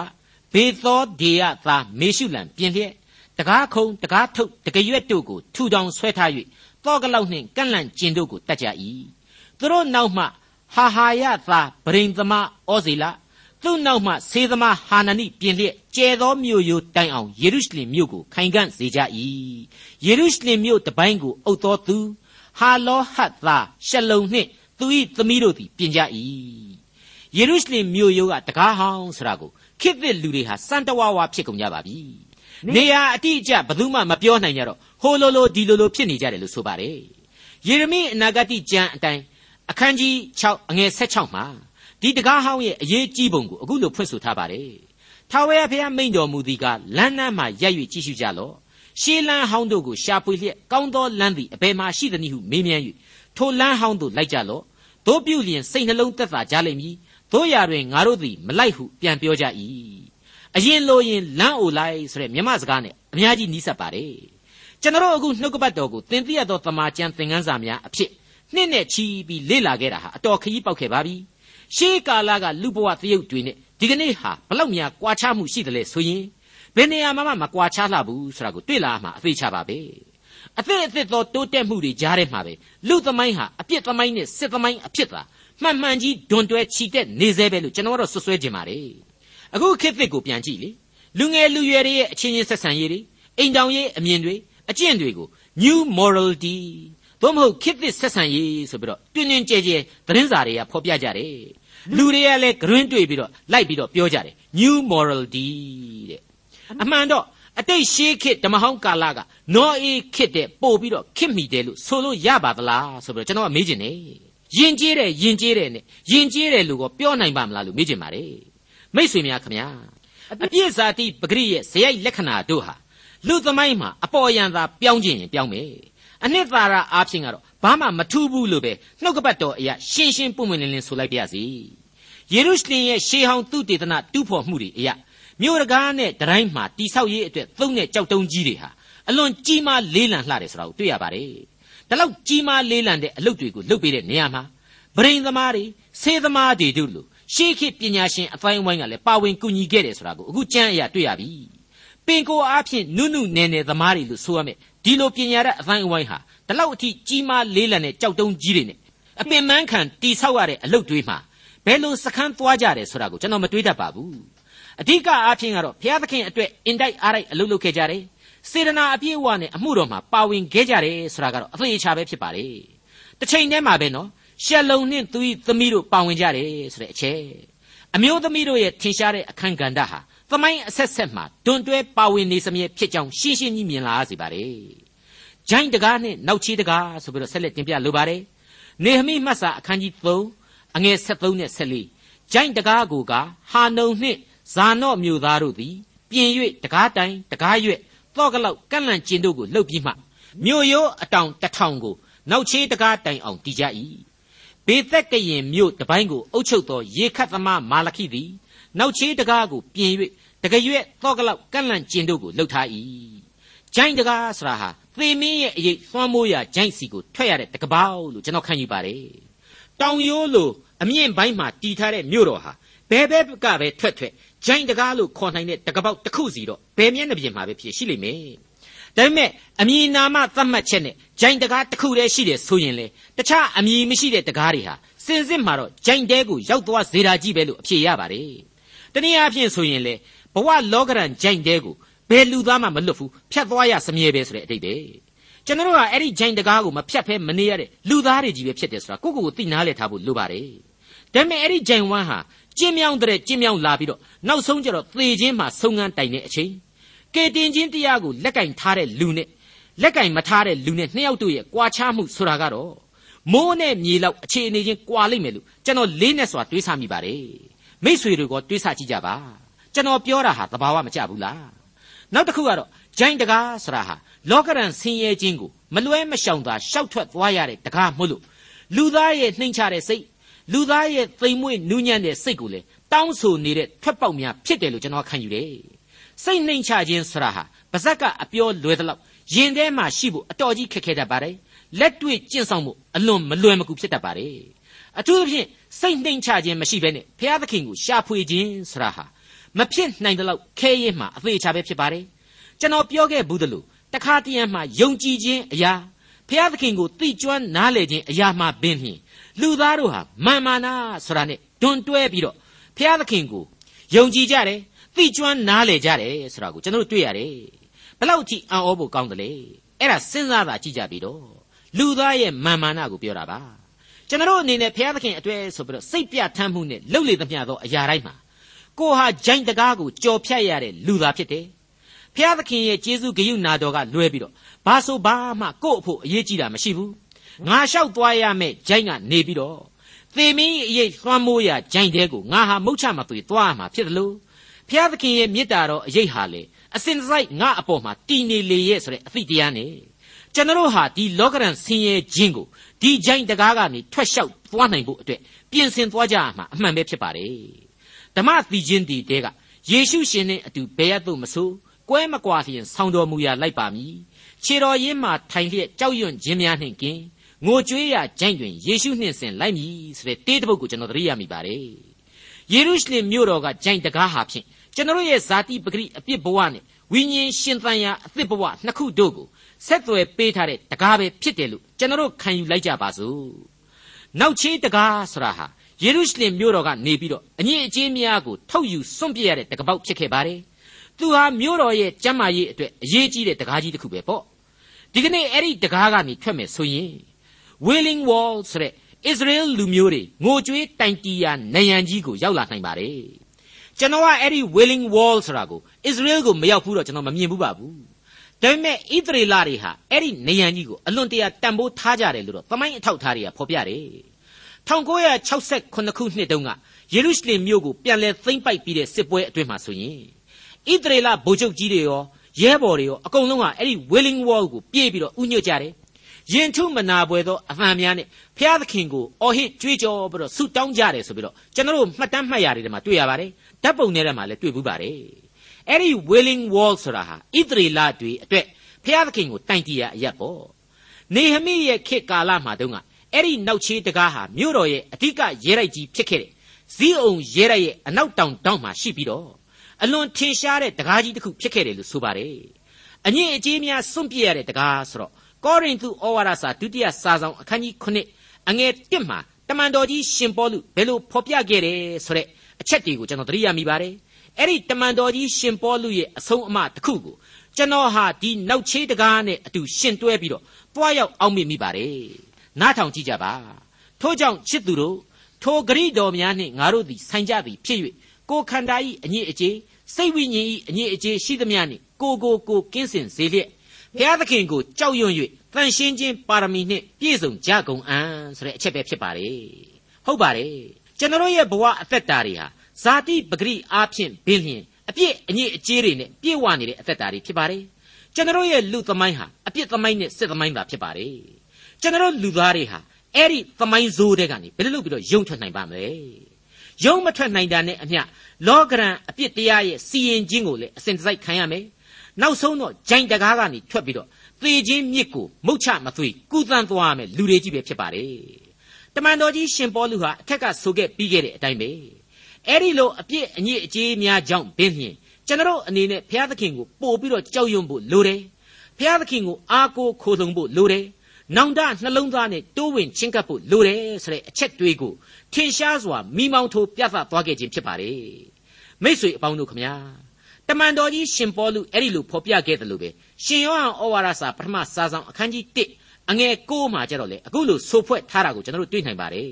ဘေသောဒေယသာမေရှုလံပြင်လျက်တကားခုံတကားထုတ်တကရွက်တို့ကိုထူထောင်ဆွဲထား၍တောကလောက်နှင့်ကန့်လန့်ကျင်တို့ကိုတတ်ကြ၏သူတို့နောက်မှဟာဟာယသာဗရိန်သမားဩဇေလသူ့နောက်မှဆေးသမားဟာနာနိပြင်လျက်ကျဲသောမြို့ရိုးတိုင်အောင်ယေရုရှလင်မြို့ကိုခိုင်ခံ့စေကြ၏ယေရုရှလင်မြို့တပိုင်းကိုအုပ်တော်သူဟာလောဟတ်သာရှလုံနှင့်သူ၏သမီးတို့သည်ပြင်ကြ၏ ယေရုရှလင်မြို့ရိုးကတကားဟောင်းဆိုတာကိုခေတ်သစ်လူတွေဟာစံတဝါဝါဖြစ်ကုန်ကြပါပြီနေရာအတိအကျဘယ်သူမှမပြောနိုင်ကြတော့ဟိုလိုလိုဒီလိုလိုဖြစ်နေကြတယ်လို့ဆိုပါတယ်ယေရမိအနာဂတိကျမ်းအတိုင်းအခန်းကြီး6အငယ်16မှာဒီတကားဟောင်းရဲ့အရေးကြီးပုံကိုအခုလိုဖွင့်ဆိုထားပါတယ်ထာဝရဘုရားမိန့်တော်မူသည်ကလမ်းနှမ်းမှရက်၍ကြည့်ရှုကြလော့ရှေးလန်းဟောင်းတို့ကိုရှာဖွေလျက်ကောင်းသောလမ်းသည်အဘယ်မှရှိသနည်းဟုမေးမြန်း၍ထိုလမ်းဟောင်းသို့လိုက်ကြလော့တို့ပြုလျင်စိတ်နှလုံးသက်သာကြလိမ့်မည် တို့ရာတွင်ငါတို့သည်မလိုက်ဟုပြန်ပြောကြ၏အရင်လိုရင်လမ်းအိုလိုက်ဆိုတဲ့မြမစကားနဲ့အများကြီးနီးစပ်ပါတယ်ကျွန်တော်အခုနှုတ်ကပတ်တော်ကိုသင်သိရသောတမန်ကျန်သင်ခန်းစာများအဖြစ်နှစ်နဲ့ချီပြီးလေ့လာခဲ့တာဟာအတော်ခရီးပေါက်ခဲ့ပါပြီရှေးကာလကလူဘဝသရုပ်တွေနဲ့ဒီကနေ့ဟာဘလောက်များကွာခြားမှုရှိတယ်လဲဆိုရင်ဘယ်နေရာမှမကွာခြားလှဘူးဆိုတာကိုတွေ့လာမှအသေးချပါပဲအသစ်အသစ်သောတိုးတက်မှုတွေကြားထဲမှာပဲလူသမိုင်းဟာအပြစ်သမိုင်းနဲ့စစ်သမိုင်းအဖြစ်သာ မှန်မှန်ကြီးဒွန်တွဲချီတက်နေသေးပဲလို့ကျွန်တော်တို့ဆွဆွဲခြင်းပါတယ်အခုခေတ်သစ်ကိုပြန်ကြည့်လေလူငယ်လူရွယ်တွေရဲ့အချင်းချင်းဆက်ဆံရေးတွေအိမ်တောင်ရေးအမြင်တွေအကျင့်တွေကို new morality သို့မဟုတ်ခေတ်သစ်ဆက်ဆံရေးဆိုပြီးတော့တွင်တွင်ကြဲကြဲသတင်းစာတွေကဖော်ပြကြတယ်လူတွေကလည်းဂရွင်းတွေ့ပြီးတော့လိုက်ပြီးတော့ပြောကြတယ် new morality တဲ့အမှန်တော့အတိတ်ရှေးခေတ်ဓမ္မဟောင်းကာလကနောအေးခေတ်တဲ့ပို့ပြီးတော့ခေတ်မိတယ်လို့ဆိုလို့ရပါသလားဆိုပြီးတော့ကျွန်တော်ကမေးချင်တယ် ယဉ်ကျေးတယ်ယဉ်ကျေးတယ်နဲ့ယဉ်ကျေးတယ်လို့ကပြောနိုင်ပါမလားလို့မေးချင်ပါတယ်မိတ်ဆွေများခင်ဗျာအပြည့်စာတိပဂရိရဲ့ဇယိုက်လက္ခဏာတို့ဟာလူသမိုင်းမှာအပေါ်ယံသာပြောင်းခြင်းရင်ပြောင်းမယ်အနှစ်သာရအားဖြင့်ကတော့ဘာမှမထူးဘူးလို့ပဲနှုတ်ကပတ်တော်အရာရှင်းရှင်းပွင့်ပွင့်လင်းလင်းဆိုလိုက်ပါရစေယေရုရှလင်ရဲ့ရှေးဟောင်းသူတေသနတူးဖော်မှုတွေအရာမြို့တကားနဲ့တတိုင်းမှာတိဆောက်ရေးအတွက်သုံးတဲ့ကြောက်တုံးကြီးတွေဟာအလွန်ကြီးမားလေးလံလှတယ်ဆိုတာကိုတွေ့ရပါတယ် ဒါလောက်ကြီးမားလေးလံတဲ့အလုပ်တွေကိုလုပ်ပေးတဲ့နေရာမှာဗရိန်သမားတွေဆေးသမားတွေတို့လိုရှေးခေတ်ပညာရှင်အပိုင်းဝိုင်းကလည်းပါဝင်ကူညီခဲ့တယ်ဆိုတာကိုအခုကျမ်းအရာတွေ့ရပြီပင်ကိုအားဖြင့်နုနုနယ်နယ်သမားတွေလို့ဆိုရမယ်ဒီလိုပညာရတဲ့အပိုင်းဝိုင်းဟာဒီလောက်အထိကြီးမားလေးလံတဲ့ကြောက်တုံးကြီးတွေနဲ့အပင်ပန်းခံတိဆောက်ရတဲ့အလုပ်တွေမှာဘယ်လိုစခန်းသွားကြတယ်ဆိုတာကိုကျွန်တော်မတွေးတတ်ပါဘူးအဓိကအားဖြင့်ကတော့ဘုရားသခင်အတွက်အင်တိုက်အားတိုက်အလုပ်လုပ်ခဲ့ကြတယ် စေတနာအပြည့်အဝနဲ့အမှုတော်မှာပါဝင်ခဲ့ကြတယ်ဆိုတာကတော့အသေးချာပဲဖြစ်ပါလေတစ်ချိန်တည်းမှာပဲနော်ရှက်လုံနှင့်သူ၏သမီးတို့ပါဝင်ကြတယ်ဆိုတဲ့အချက်အမျိုးသမီးတို့ရဲ့ထင်ရှားတဲ့အခန်းကဏ္ဍဟာသမိုင်းအဆက်ဆက်မှာတွန်တွဲပါဝင်နေစမြဲဖြစ်ကြောင်းရှင်းရှင်းကြီးမြင်လာစေပါတယ်ဂျိုင်းတကားနဲ့နောက်ချီတကားဆိုပြီးတော့ဆက်လက်တင်ပြလိုပါတယ်နေဟမိမှတ်စာအခန်းကြီး3အငယ်73နဲ့74ဂျိုင်းတကားကိုကဟာနုံနှင့်ဇာနော့မြို့သားတို့သည်ပြင်၍တကားတိုင်တကားရွက် သော့ကလောက်ကန့်လန့်ကျင်တို့ကိုလှုပ်ပြီးမှမြို့ရိုးအတောင်တထောင်ကိုနောက်ချေးတကားတိုင်အောင်တည်ကြ၏ဘေသက်ကရင်မြို့တပိုင်းကိုအုပ်ချုပ်သောရေခတ်သမားမာလခိသည်နောက်ချေးတကားကိုပြင်၍တကရွက်သော့ကလောက်ကန့်လန့်ကျင်တို့ကိုလှုပ်ထား၏ဂျိုင်းတကားဆရာဟာသေမင်းရဲ့အရေးသွမ်းမိုးရာဂျိုင်းစီကိုထွက်ရတဲ့တကပောက်လို့ကျွန်တော်ခံယူပါတယ်တောင်ရိုးလိုအမြင့်ပိုင်းမှာတီထားတဲ့မြို့တော်ဟာဘဲဘဲကပဲထွက်ထွက် ဂျိုင်းတကားလို့ခေါ်နိုင်တဲ့တကပောက်တစ်ခုစီတော့ဘယ်မျက်နှာပြင်မှာပဲဖြစ်ရှိလိမ့်မယ်ဒါပေမဲ့အမည်နာမသတ်မှတ်ချက်နဲ့ဂျိုင်းတကားတစ်ခုတည်းရှိတယ်ဆိုရင်လေတခြားအမည်မရှိတဲ့တကားတွေဟာစင်စစ်မှာတော့ဂျိုင်းတဲကိုရောက်သွားစေတာကြီးပဲလို့အဖြေရပါတယ်တနည်းအားဖြင့်ဆိုရင်လေဘဝလောကရန်ဂျိုင်းတဲကိုဘယ်လူသားမှမလွတ်ဘူးဖြတ်သွားရစမြဲပဲဆိုတဲ့အတိတ်ပဲကျွန်တော်တို့ကအဲ့ဒီဂျိုင်းတကားကိုမဖြတ်ဖဲမနေရတဲ့လူသားတွေကြီးပဲဖြစ်တယ်ဆိုတာကိုကိုကိုသိနာလဲထားဖို့လိုပါတယ်ဒါပေမဲ့အဲ့ဒီဂျိုင်ဝမ်ဟာ ကျင်းမြောင်းတဲ့ကျင်းမြောင်းလာပြီးတော့နောက်ဆုံးကျတော့သေခြင်းမှာဆုံငန်းတိုင်တဲ့အချိန်ကေတင်ချင်းတရားကိုလက်ကင်ထားတဲ့လူနဲ့လက်ကင်မထားတဲ့လူနဲ့နှစ်ယောက်တို့ရဲ့ကွာခြားမှုဆိုတာကတော့မိုးနဲ့မြေလောက်အခြေအနေချင်းကွာလိမ့်မယ်လို့ကျွန်တော်လေးနဲ့စွာတွေးဆမိပါတယ်မိษွေတွေကတွေးဆကြည့်ကြပါကျွန်တော်ပြောတာဟာသဘာဝမကျဘူးလားနောက်တစ်ခုကတော့ဂျိုင်းတကားဆိုတာဟာလောကရန်ဆင်းရဲခြင်းကိုမလွဲမရှောင်သာရှောက်ထွက်သွားရတဲ့တကားမို့လို့လူသားရဲ့နှိမ်ချတဲ့စိတ် လူသားရဲ့သိမ်မွေ့နူးညံ့တဲ့စိတ်ကိုလေတောင်းဆိုနေတဲ့ထွက်ပေါက်များဖြစ်တယ်လို့ကျွန်တော်ခံယူတယ်စိတ်နှိမ်ချခြင်းဆိုတာဟာပါဇက်ကအပြောလွယ်သလောက်ရင်ထဲမှာရှိဖို့အတော်ကြီးခက်ခဲတတ်ပါတယ်လက်တွေ့ကျင့်ဆောင်မှုအလွန်မလွယ်မကူဖြစ်တတ်ပါတယ်အထူးသဖြင့်စိတ်နှိမ်ချခြင်းမရှိဘဲနဲ့ဘုရားသခင်ကိုရှာဖွေခြင်းဆိုတာဟာမဖြစ်နိုင်တဲ့လောက်ခဲရဲမှအသေးချာပဲဖြစ်ပါတယ်ကျွန်တော်ပြောခဲ့ဘူးသလိုတခါတရံမှယုံကြည်ခြင်းအရာဖျားသခင်ကိုသိကျွမ်းနားလည်ခြင်းအရာမှပင်ဖြင့် လူသားတို့ဟာမာမာနာဆိုတာနဲ့တွန်တွဲပြီးတော့ဖျားသခင်ကိုယုံကြည်ကြတယ်သိကျွမ်းနားလည်ကြတယ်ဆိုတာကိုကျွန်တော်တို့တွေ့ရတယ်ဘလောက်ကြည့်အံ့ဩဖို့ကောင်းတယ်လေအဲ့ဒါစဉ်းစားတာကြည့်ကြပြီတော့လူသားရဲ့မာမာနာကိုပြောတာပါကျွန်တော်အနေနဲ့ဘုရားသခင်အတွေ့ဆိုပြီးတော့စိတ်ပြထမ်းမှုနဲ့လှုပ်လေသမျှသောအရာတိုင်းမှာကိုဟာဂျိုင်းတကားကိုကြော်ဖြတ်ရတဲ့လူသားဖြစ်တယ်ဘုရားသခင်ရဲ့ကျေးဇူးဂရုနာတော်ကလွဲပြီးတော့ဘာဆိုဘာမှကို့အဖို့အရေးကြီးတာမရှိဘူး ငါလျှောက်သွားရမယ့်ဂျိုင်းကနေပြီးတော့သေမင်းအရေးလွှမ်းမိုးရဂျိုင်းတဲကိုငါဟာမုတ်ချမသွေသွားရမှာဖြစ်တယ်လို့ဘုရားသခင်ရဲ့မေတ္တာတော်အရေးဟာလေအစဉ်တစိုက်ငါအပေါ်မှာတည်နေလေရဲ့ဆိုတဲ့အသည့်တရားနဲ့ကျွန်တော်ဟာဒီလောကရန်ဆင်းရဲခြင်းကိုဒီဂျိုင်းတကားကနေထွက်လျှောက်သွားနိုင်ဖို့အတွက်ပြင်ဆင်သွားကြရမှာအမှန်ပဲဖြစ်ပါတယ်ဓမ္မသီချင်းတီတဲကယေရှုရှင်နဲ့အတူဘယ်ရသို့မဆိုကွဲမကွာလျင်ဆောင်းတော်မူရာလိုက်ပါမည်ခြေတော်ရင်းမှထိုင်လျက်ကြောက်ရွံ့ခြင်းများနှင့်ကင် ငိုကြွေးရကြိုင်တွင်ယေရှုနှင့်ဆင်လိုက်မည်ဆိုတဲ့တေးတစ်ပုဒ်ကိုကျွန်တော်သတိရမိပါတယ်ယေရုရှလင်မြို့တော်ကကြိုင်တကားဟာဖြင့်ကျွန်တော်ရဲ့ဇာတိပဂရိအပြစ်ဘဝနဲ့ဝိညာဉ်ရှင်သန်ရာအသစ်ဘဝနှစ်ခုတို့ကိုဆက်သွယ်ပေးထားတဲ့တကားပဲဖြစ်တယ်လို့ကျွန်တော်ခံယူလိုက်ကြပါစို့နောက်ချေးတကားဆိုတာဟာယေရုရှလင်မြို့တော်ကနေပြီးတော့အငြင်းအကျေးများကိုထုတ်ယူစွန့်ပစ်ရတဲ့တကပေါက်ဖြစ်ခဲ့ပါတယ်သူဟာမြို့တော်ရဲ့ကျမ်းမာရေးအတွက်အရေးကြီးတဲ့တကားကြီးတစ်ခုပဲပေါ့ဒီကနေ့အဲ့ဒီတကားကနေထွက်မယ်ဆိုရင် Wailing Wall ဆိုတဲ့ Israel လူမျိုးတွေငိုကြွေးတိုင်တီးရာနယံကြီးကိုရောက်လာနိုင်ပါတယ်ကျွန်တော်ကအဲ့ဒီ Wailing Wall ဆိုတာကို Israel ကိုမရောက်ဘူးတော့ကျွန်တော်မမြင်ဘူးပါဘူးဒါပေမဲ့ဣသရေလတွေဟာအဲ့ဒီနေရန်ကြီးကိုအလွန်တရာတန်ဖိုးထားကြတယ်လို့တော့သမိုင်းအထောက်ထားတွေကဖော်ပြတယ်1968ခုနှစ်တုန်းကယေရုရှလင်မြို့ကိုပြန်လည်သိမ်းပိုက်ပြီးတဲ့စစ်ပွဲအတွင်းမှာဆိုရင်ဣသရေလဗိုလ်ချုပ်ကြီးတွေရောရဲဘော်တွေရောအကုန်လုံးကအဲ့ဒီ Wailing Wall ကိုပြေးပြီးတော့ဥညွတ်ကြတယ် ရင်ထုမနာပွဲသောအမှန်များနဲ့ဖျားသခင်ကိုအော်ဟစ်ကြွေးကြော်ပြီးတော့ဆုတောင်းကြတယ်ဆိုပြီးတော့ကျွန်တော်တို့မှတ်တမ်းမှတ်ရတယ်မှာတွေ့ရပါတယ်ဓာတ်ပုံထဲမှာလည်းတွေ့ဘူးပါတယ်အဲ့ဒီ Wailing Wall ဆိုတာဟာဣသရေလတွေအတွက်ဖျားသခင်ကိုတိုင်တီးရအရက်ပေါ့နေဟမိရဲ့ခေတ်ကာလမှာတုန်းကအဲ့ဒီနောက်ချေးတကားဟာမြို့တော်ရဲ့အဓိကရဲတိုက်ကြီးဖြစ်ခဲ့တယ်ဇီးအောင်ရဲတိုက်ရဲ့အနောက်တောင်တောင်မှာရှိပြီးတော့အလွန်ထင်ရှားတဲ့တကားကြီးတစ်ခုဖြစ်ခဲ့တယ်လို့ဆိုပါတယ်အငြင်းအကြေးများစွန့်ပြစ်ရတဲ့တကားဆိုတော့ ကောရိန္သုဩဝါဒစာဒုတိယစာဆောင်အခန်းကြီး9အငယ်1မှာတမန်တော်ကြီးရှင်ပေါလုဘယ်လိုဖော်ပြခဲ့တယ်ဆိုတဲ့အချက်တွေကိုကျွန်တော်သတိရမိပါတယ်အဲ့ဒီတမန်တော်ကြီးရှင်ပေါလုရဲ့အဆုံးအမတစ်ခုကိုကျွန်တော်ဟာဒီနောက်ချေးတကားနဲ့အတူရှင်တွဲပြီးတော့တွားရောက်အောင်မိမိပါတယ်နားထောင်ကြည့်ကြပါထို့ကြောင့်ချစ်သူတို့ထိုဂရိတော်များနှင့်ငါတို့သည်ဆိုင်ကြသည်ဖြစ်၍ကိုခန္ဓာ၏အညစ်အကြေးစိတ်ဝိညာဉ်၏အညစ်အကြေးရှိသမျှနှင့်ကိုကိုကိုကင်းစင်စေလျက် ဘုရားသခင်ကိုကြောက်ရွံ့၍တန်ရှင်းခြင်းပါရမီနှင့်ပြည့်စုံကြကုန်အံ့ဆိုတဲ့အချက်ပဲဖြစ်ပါတယ်ဟုတ်ပါတယ်ကျွန်တော်ရဲ့ဘဝအသက်တာတွေဟာဇာတိပဂရိအားဖြင့်ဘင်းလျင်အပြစ်အညစ်အကြေးတွေနဲ့ပြည့်ဝနေတဲ့အသက်တာတွေဖြစ်ပါတယ်ကျွန်တော်ရဲ့လူသမိုင်းဟာအပြစ်သမိုင်းနဲ့စစ်သမိုင်းသာဖြစ်ပါတယ်ကျွန်တော်လူသားတွေဟာအဲ့ဒီသမိုင်းဇိုးတဲ့ကနေဘယ်လိုလုပ်ပြီးတော့ယုံထွက်နိုင်ပါမလဲယုံမထွက်နိုင်တာနဲ့အမျှလောကရန်အပြစ်တရားရဲ့စီရင်ခြင်းကိုလည်းအစဉ်တစိုက်ခံရမယ် နောက်ဆုံးတော့ဂျိုင်တကားကနေထွက်ပြီးတော့သေခြင်းမြစ်ကိုမုတ်ချမသွေကုသန်းသွားရမယ်လူတွေကြီးပဲဖြစ်ပါတယ်တမန်တော်ကြီးရှင်ပေါလုဟာအထက်ကဆိုခဲ့ပြီးခဲ့တဲ့အတိုင်းပဲအဲ့ဒီလိုအပြစ်အညစ်အကြေးများကြောင့်ဘင်းဖြင့်ကျွန်တော်အနေနဲ့ဘုရားသခင်ကိုပို့ပြီးတော့ကြောက်ရွံ့ဖို့လိုတယ်ဘုရားသခင်ကိုအားကိုးခိုးဆုံဖို့လိုတယ်နောင်တနှလုံးသားနဲ့တိုးဝင်ချင်းကပ်ဖို့လိုတယ်ဆိုတဲ့အချက်တွေးကိုထင်ရှားစွာမိမောင်းထိုးပြသသွားခဲ့ခြင်းဖြစ်ပါတယ်မိษွေအပေါင်းတို့ခမညာ တမန်တော်ကြီးရှင်ပေါလုအဲ့ဒီလိုဖော်ပြခဲ့တယ်လို့ပဲရှင်ယောဟန်ဩဝါဒစာပထမစာဆောင်အခန်းကြီး1အငယ်6မှာကျတော့လေအခုလိုဆိုဖွဲ့ထားတာကိုကျွန်တော်တို့တွေ့နိုင်ပါတယ်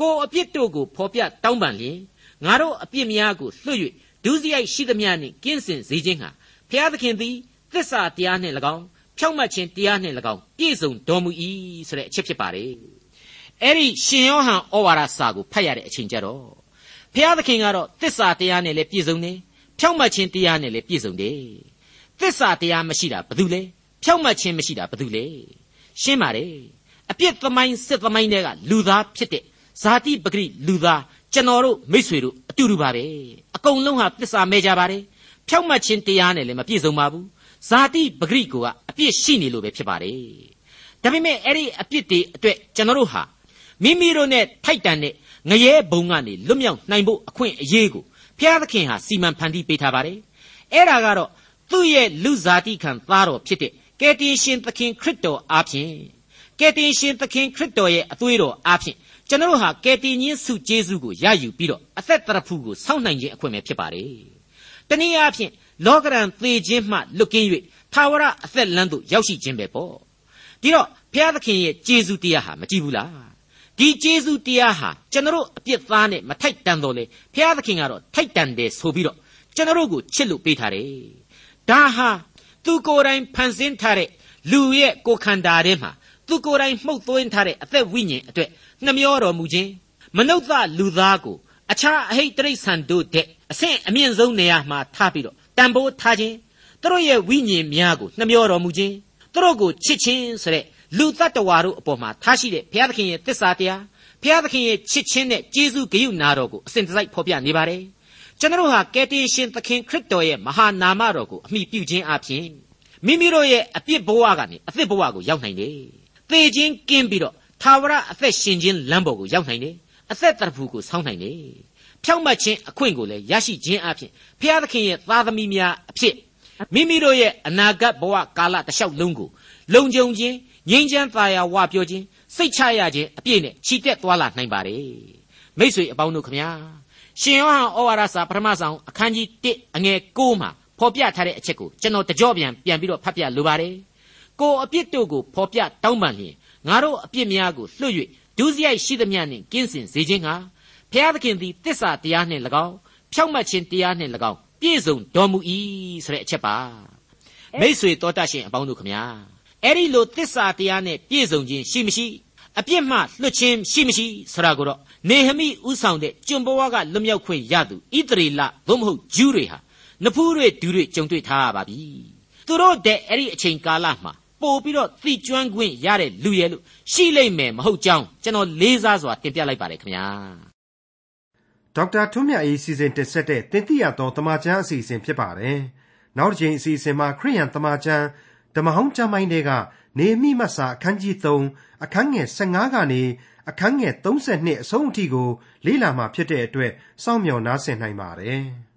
ကိုအပြစ်တို့ကိုဖော်ပြတောင်းပန်လျင်ငါတို့အပြစ်များကိုလွှတ်၍ဒုစရိုက်ရှိသမျှနှင့်ကင်းစင်စေခြင်းဟာဘုရားသခင်သည်သစ္စာတရားနှင့်၎င်းဖြောင့်မတ်ခြင်းတရားနှင့်၎င်းပြည့်စုံတော်မူ၏ဆိုတဲ့အချက်ဖြစ်ပါတယ်အဲ့ဒီရှင်ယောဟန်ဩဝါဒစာကိုဖတ်ရတဲ့အချိန်ကျတော့ဘုရားသခင်ကတော့သစ္စာတရားနဲ့လည်းပြည့်စုံတယ် ဖြောင့်မတ်ခြင်းတရားနဲ့လည်းပြည့်စုံတယ်သစ္စာတရားမရှိတာဘာလို့လဲဖြောင့်မတ်ခြင်းမရှိတာဘာလို့လဲရှင်းပါတယ်အပြစ်သမိုင်းစစ်သမိုင်းတွေကလူသားဖြစ်တဲ့ဇာတိပဂရိလူသားကျွန်တော်တို့မိษွေတို့အတူတူပါပဲအကုန်လုံးဟာသစ္စာမဲ့ကြပါတယ်ဖြောင့်မတ်ခြင်းတရားနဲ့လည်းမပြည့်စုံပါဘူးဇာတိပဂရိကိုကအပြစ်ရှိနေလို့ပဲဖြစ်ပါတယ်ဒါပေမဲ့အဲ့ဒီအပြစ်တွေအတွက်ကျွန်တော်တို့ဟာမိမိတို့နဲ့ထိုက်တန်တဲ့ငရဲဘုံကနေလွတ်မြောက်နိုင်ဖို့အခွင့်အရေးကို ဘုရားသခင်ဟာစီမံဖန်တီးပေးထားပါတယ်အဲ့ဒါကတော့သူ့ရဲ့လူဇာတိခံသားတော်ဖြစ်တဲ့ကယ်တင်ရှင်သခင်ခရစ်တော်အားဖြင့်ကယ်တင်ရှင်သခင်ခရစ်တော်ရဲ့အသွေးတော်အားဖြင့်ကျွန်တော်ဟာကယ်တင်ရှင်စုကျေးဇူးကိုရယူပြီးတော့အသက်တရဖူကိုစောင့်နိုင်ခြင်းအခွင့်ပဲဖြစ်ပါတယ်။တနည်းအားဖြင့်လောကရန်သေခြင်းမှလွတ်ကင်း၍သာဝရအသက်လမ်းသို့ရောက်ရှိခြင်းပဲပေါ့။ဒီတော့ဘုရားသခင်ရဲ့ကျေးဇူးတရားဟာမကြည့်ဘူးလား။ ဒီကျေးဇူးတရားဟာကျွန်တော်အပြစ်သားနဲ့မထိုက်တန်တော့လေဘုရားသခင်ကတော့ထိုက်တန်တယ်ဆိုပြီးတော့ကျွန်တော်ကိုချစ်လို့ပေးထားတယ်။ဒါဟာသူကိုယ်တိုင်ဖန်ဆင်းထားတဲ့လူရဲ့ကိုယ်ခန္ဓာထဲမှာသူကိုယ်တိုင်မှုတ်သွင်းထားတဲ့အသက်ဝိညာဉ်အတွက်နှမျောတော်မူခြင်းမနုဿလူသားကိုအခြားအဟိတ်တိရစ္ဆာန်တို့တဲ့အဆင့်အမြင့်ဆုံးနေရာမှာထားပြီးတော့တန်ဖိုးထားခြင်းသူတို့ရဲ့ဝိညာဉ်များကိုနှမျောတော်မူခြင်းသူတို့ကိုချစ်ခြင်းဆိုတဲ့ လူတ attva တို့အပေါ်မှာထားရှိတဲ့ဘုရားသခင်ရဲ့တစ္ဆာတရားဘုရားသခင်ရဲ့ချစ်ခြင်းနဲ့ကျေးဇူးဂရုဏာတော်ကိုအစဉ်တစိုက်ဖော်ပြနေပါတယ်ကျွန်တော်ဟာကယ်တင်ရှင်သခင်ခရစ်တော်ရဲ့မဟာနာမတော်ကိုအမိပြုခြင်းအပြင်မိမိတို့ရဲ့အပြစ်ဘဝကနေအသစ်ဘဝကိုရောက်နိုင်တယ်။သေခြင်းကင်းပြီးတော့သာဝရအသက်ရှင်ခြင်းလမ်းပေါ်ကိုရောက်နိုင်တယ်။အသက်တရဖူကိုဆောင်းနိုင်တယ်။ဖြောင့်မတ်ခြင်းအခွင့်ကိုလည်းရရှိခြင်းအပြင်ဘုရားသခင်ရဲ့သားသမီးများအဖြစ်မိမိတို့ရဲ့အနာဂတ်ဘဝကာလတစ်လျှောက်လုံးကိုလုံခြုံခြင်း ငြိမ်းချမ်းသာယာဝပြောခြင်းစိတ်ချရခြင်းအပြည့်နဲ့ချီတက်သွားလာနိုင်ပါတယ်။မိတ်ဆွေအပေါင်းတို့ခမညာရှင်ယောဟန်ဩဝါဒစာပထမဆုံးအခန်းကြီး1အငယ်6မှာဖော်ပြထားတဲ့အချက်ကိုကျွန်တော်တကြောပြန်ပြန်ပြီးတော့ဖတ်ပြလိုပါတယ်။ကိုအပြစ်တို့ကိုဖော်ပြတောင်းပန်လျင်ငါတို့အပြစ်များကိုလွှတ်၍ဒုစရိုက်ရှိသမျှနှင့်ကင်းစင်စေခြင်းကဘုရားသခင်သည်တစ္ဆာတရားနှင့်၎င်းဖြောင့်မတ်ခြင်းတရားနှင့်၎င်းပြည့်စုံတော်မူ၏ဆိုတဲ့အချက်ပါမိษွေတော်တတ်ရှင်အပေါင်းတို့ခမညာ အဲ့ဒီလိုတစ္ဆာတရားနဲ့ပြည့်စုံခြင်းရှိမရှိအပြစ်မှလွတ်ခြင်းရှိမရှိဆိုတာကိုတော့နေဟမိဥဆောင်တဲ့ကျွန်ဘဝကလွတ်မြောက်ခွင့်ရသူဣသရေလသို့မဟုတ်ဂျူးတွေဟာနဖူးတွေဒူးတွေကြုံတွေ့ထားရပါပြီသူတို့တဲ့အဲ့ဒီအချိန်ကာလမှာပို့ပြီးတော့သိကျွမ်းခွင့်ရတဲ့လူရဲ့လို့ရှိလိမ့်မယ်မဟုတ်ကြောင်းကျွန်တော်လေးစားစွာတင်ပြလိုက်ပါတယ်ခင်ဗျာဒေါက်တာထွန်းမြတ်အေးစီစဉ်တင်ဆက်တဲ့တင်ပြတော်တမချန်းအစီအစဉ်ဖြစ်ပါတယ်နောက်တစ်ချိန်အစီအစဉ်မှာခရိယန်တမချန်း ဓမ္မဟောင်းကျမ်းပိုင်းတွေကနေမိမတ်စာအခန်းကြီး3အခန်းငယ်15ကနေအခန်းငယ်32အဆုံးအထိကိုလေ့လာမှဖြစ်တဲ့အတွက်စောင့်မျှော်နားဆင်နိုင်ပါတယ်။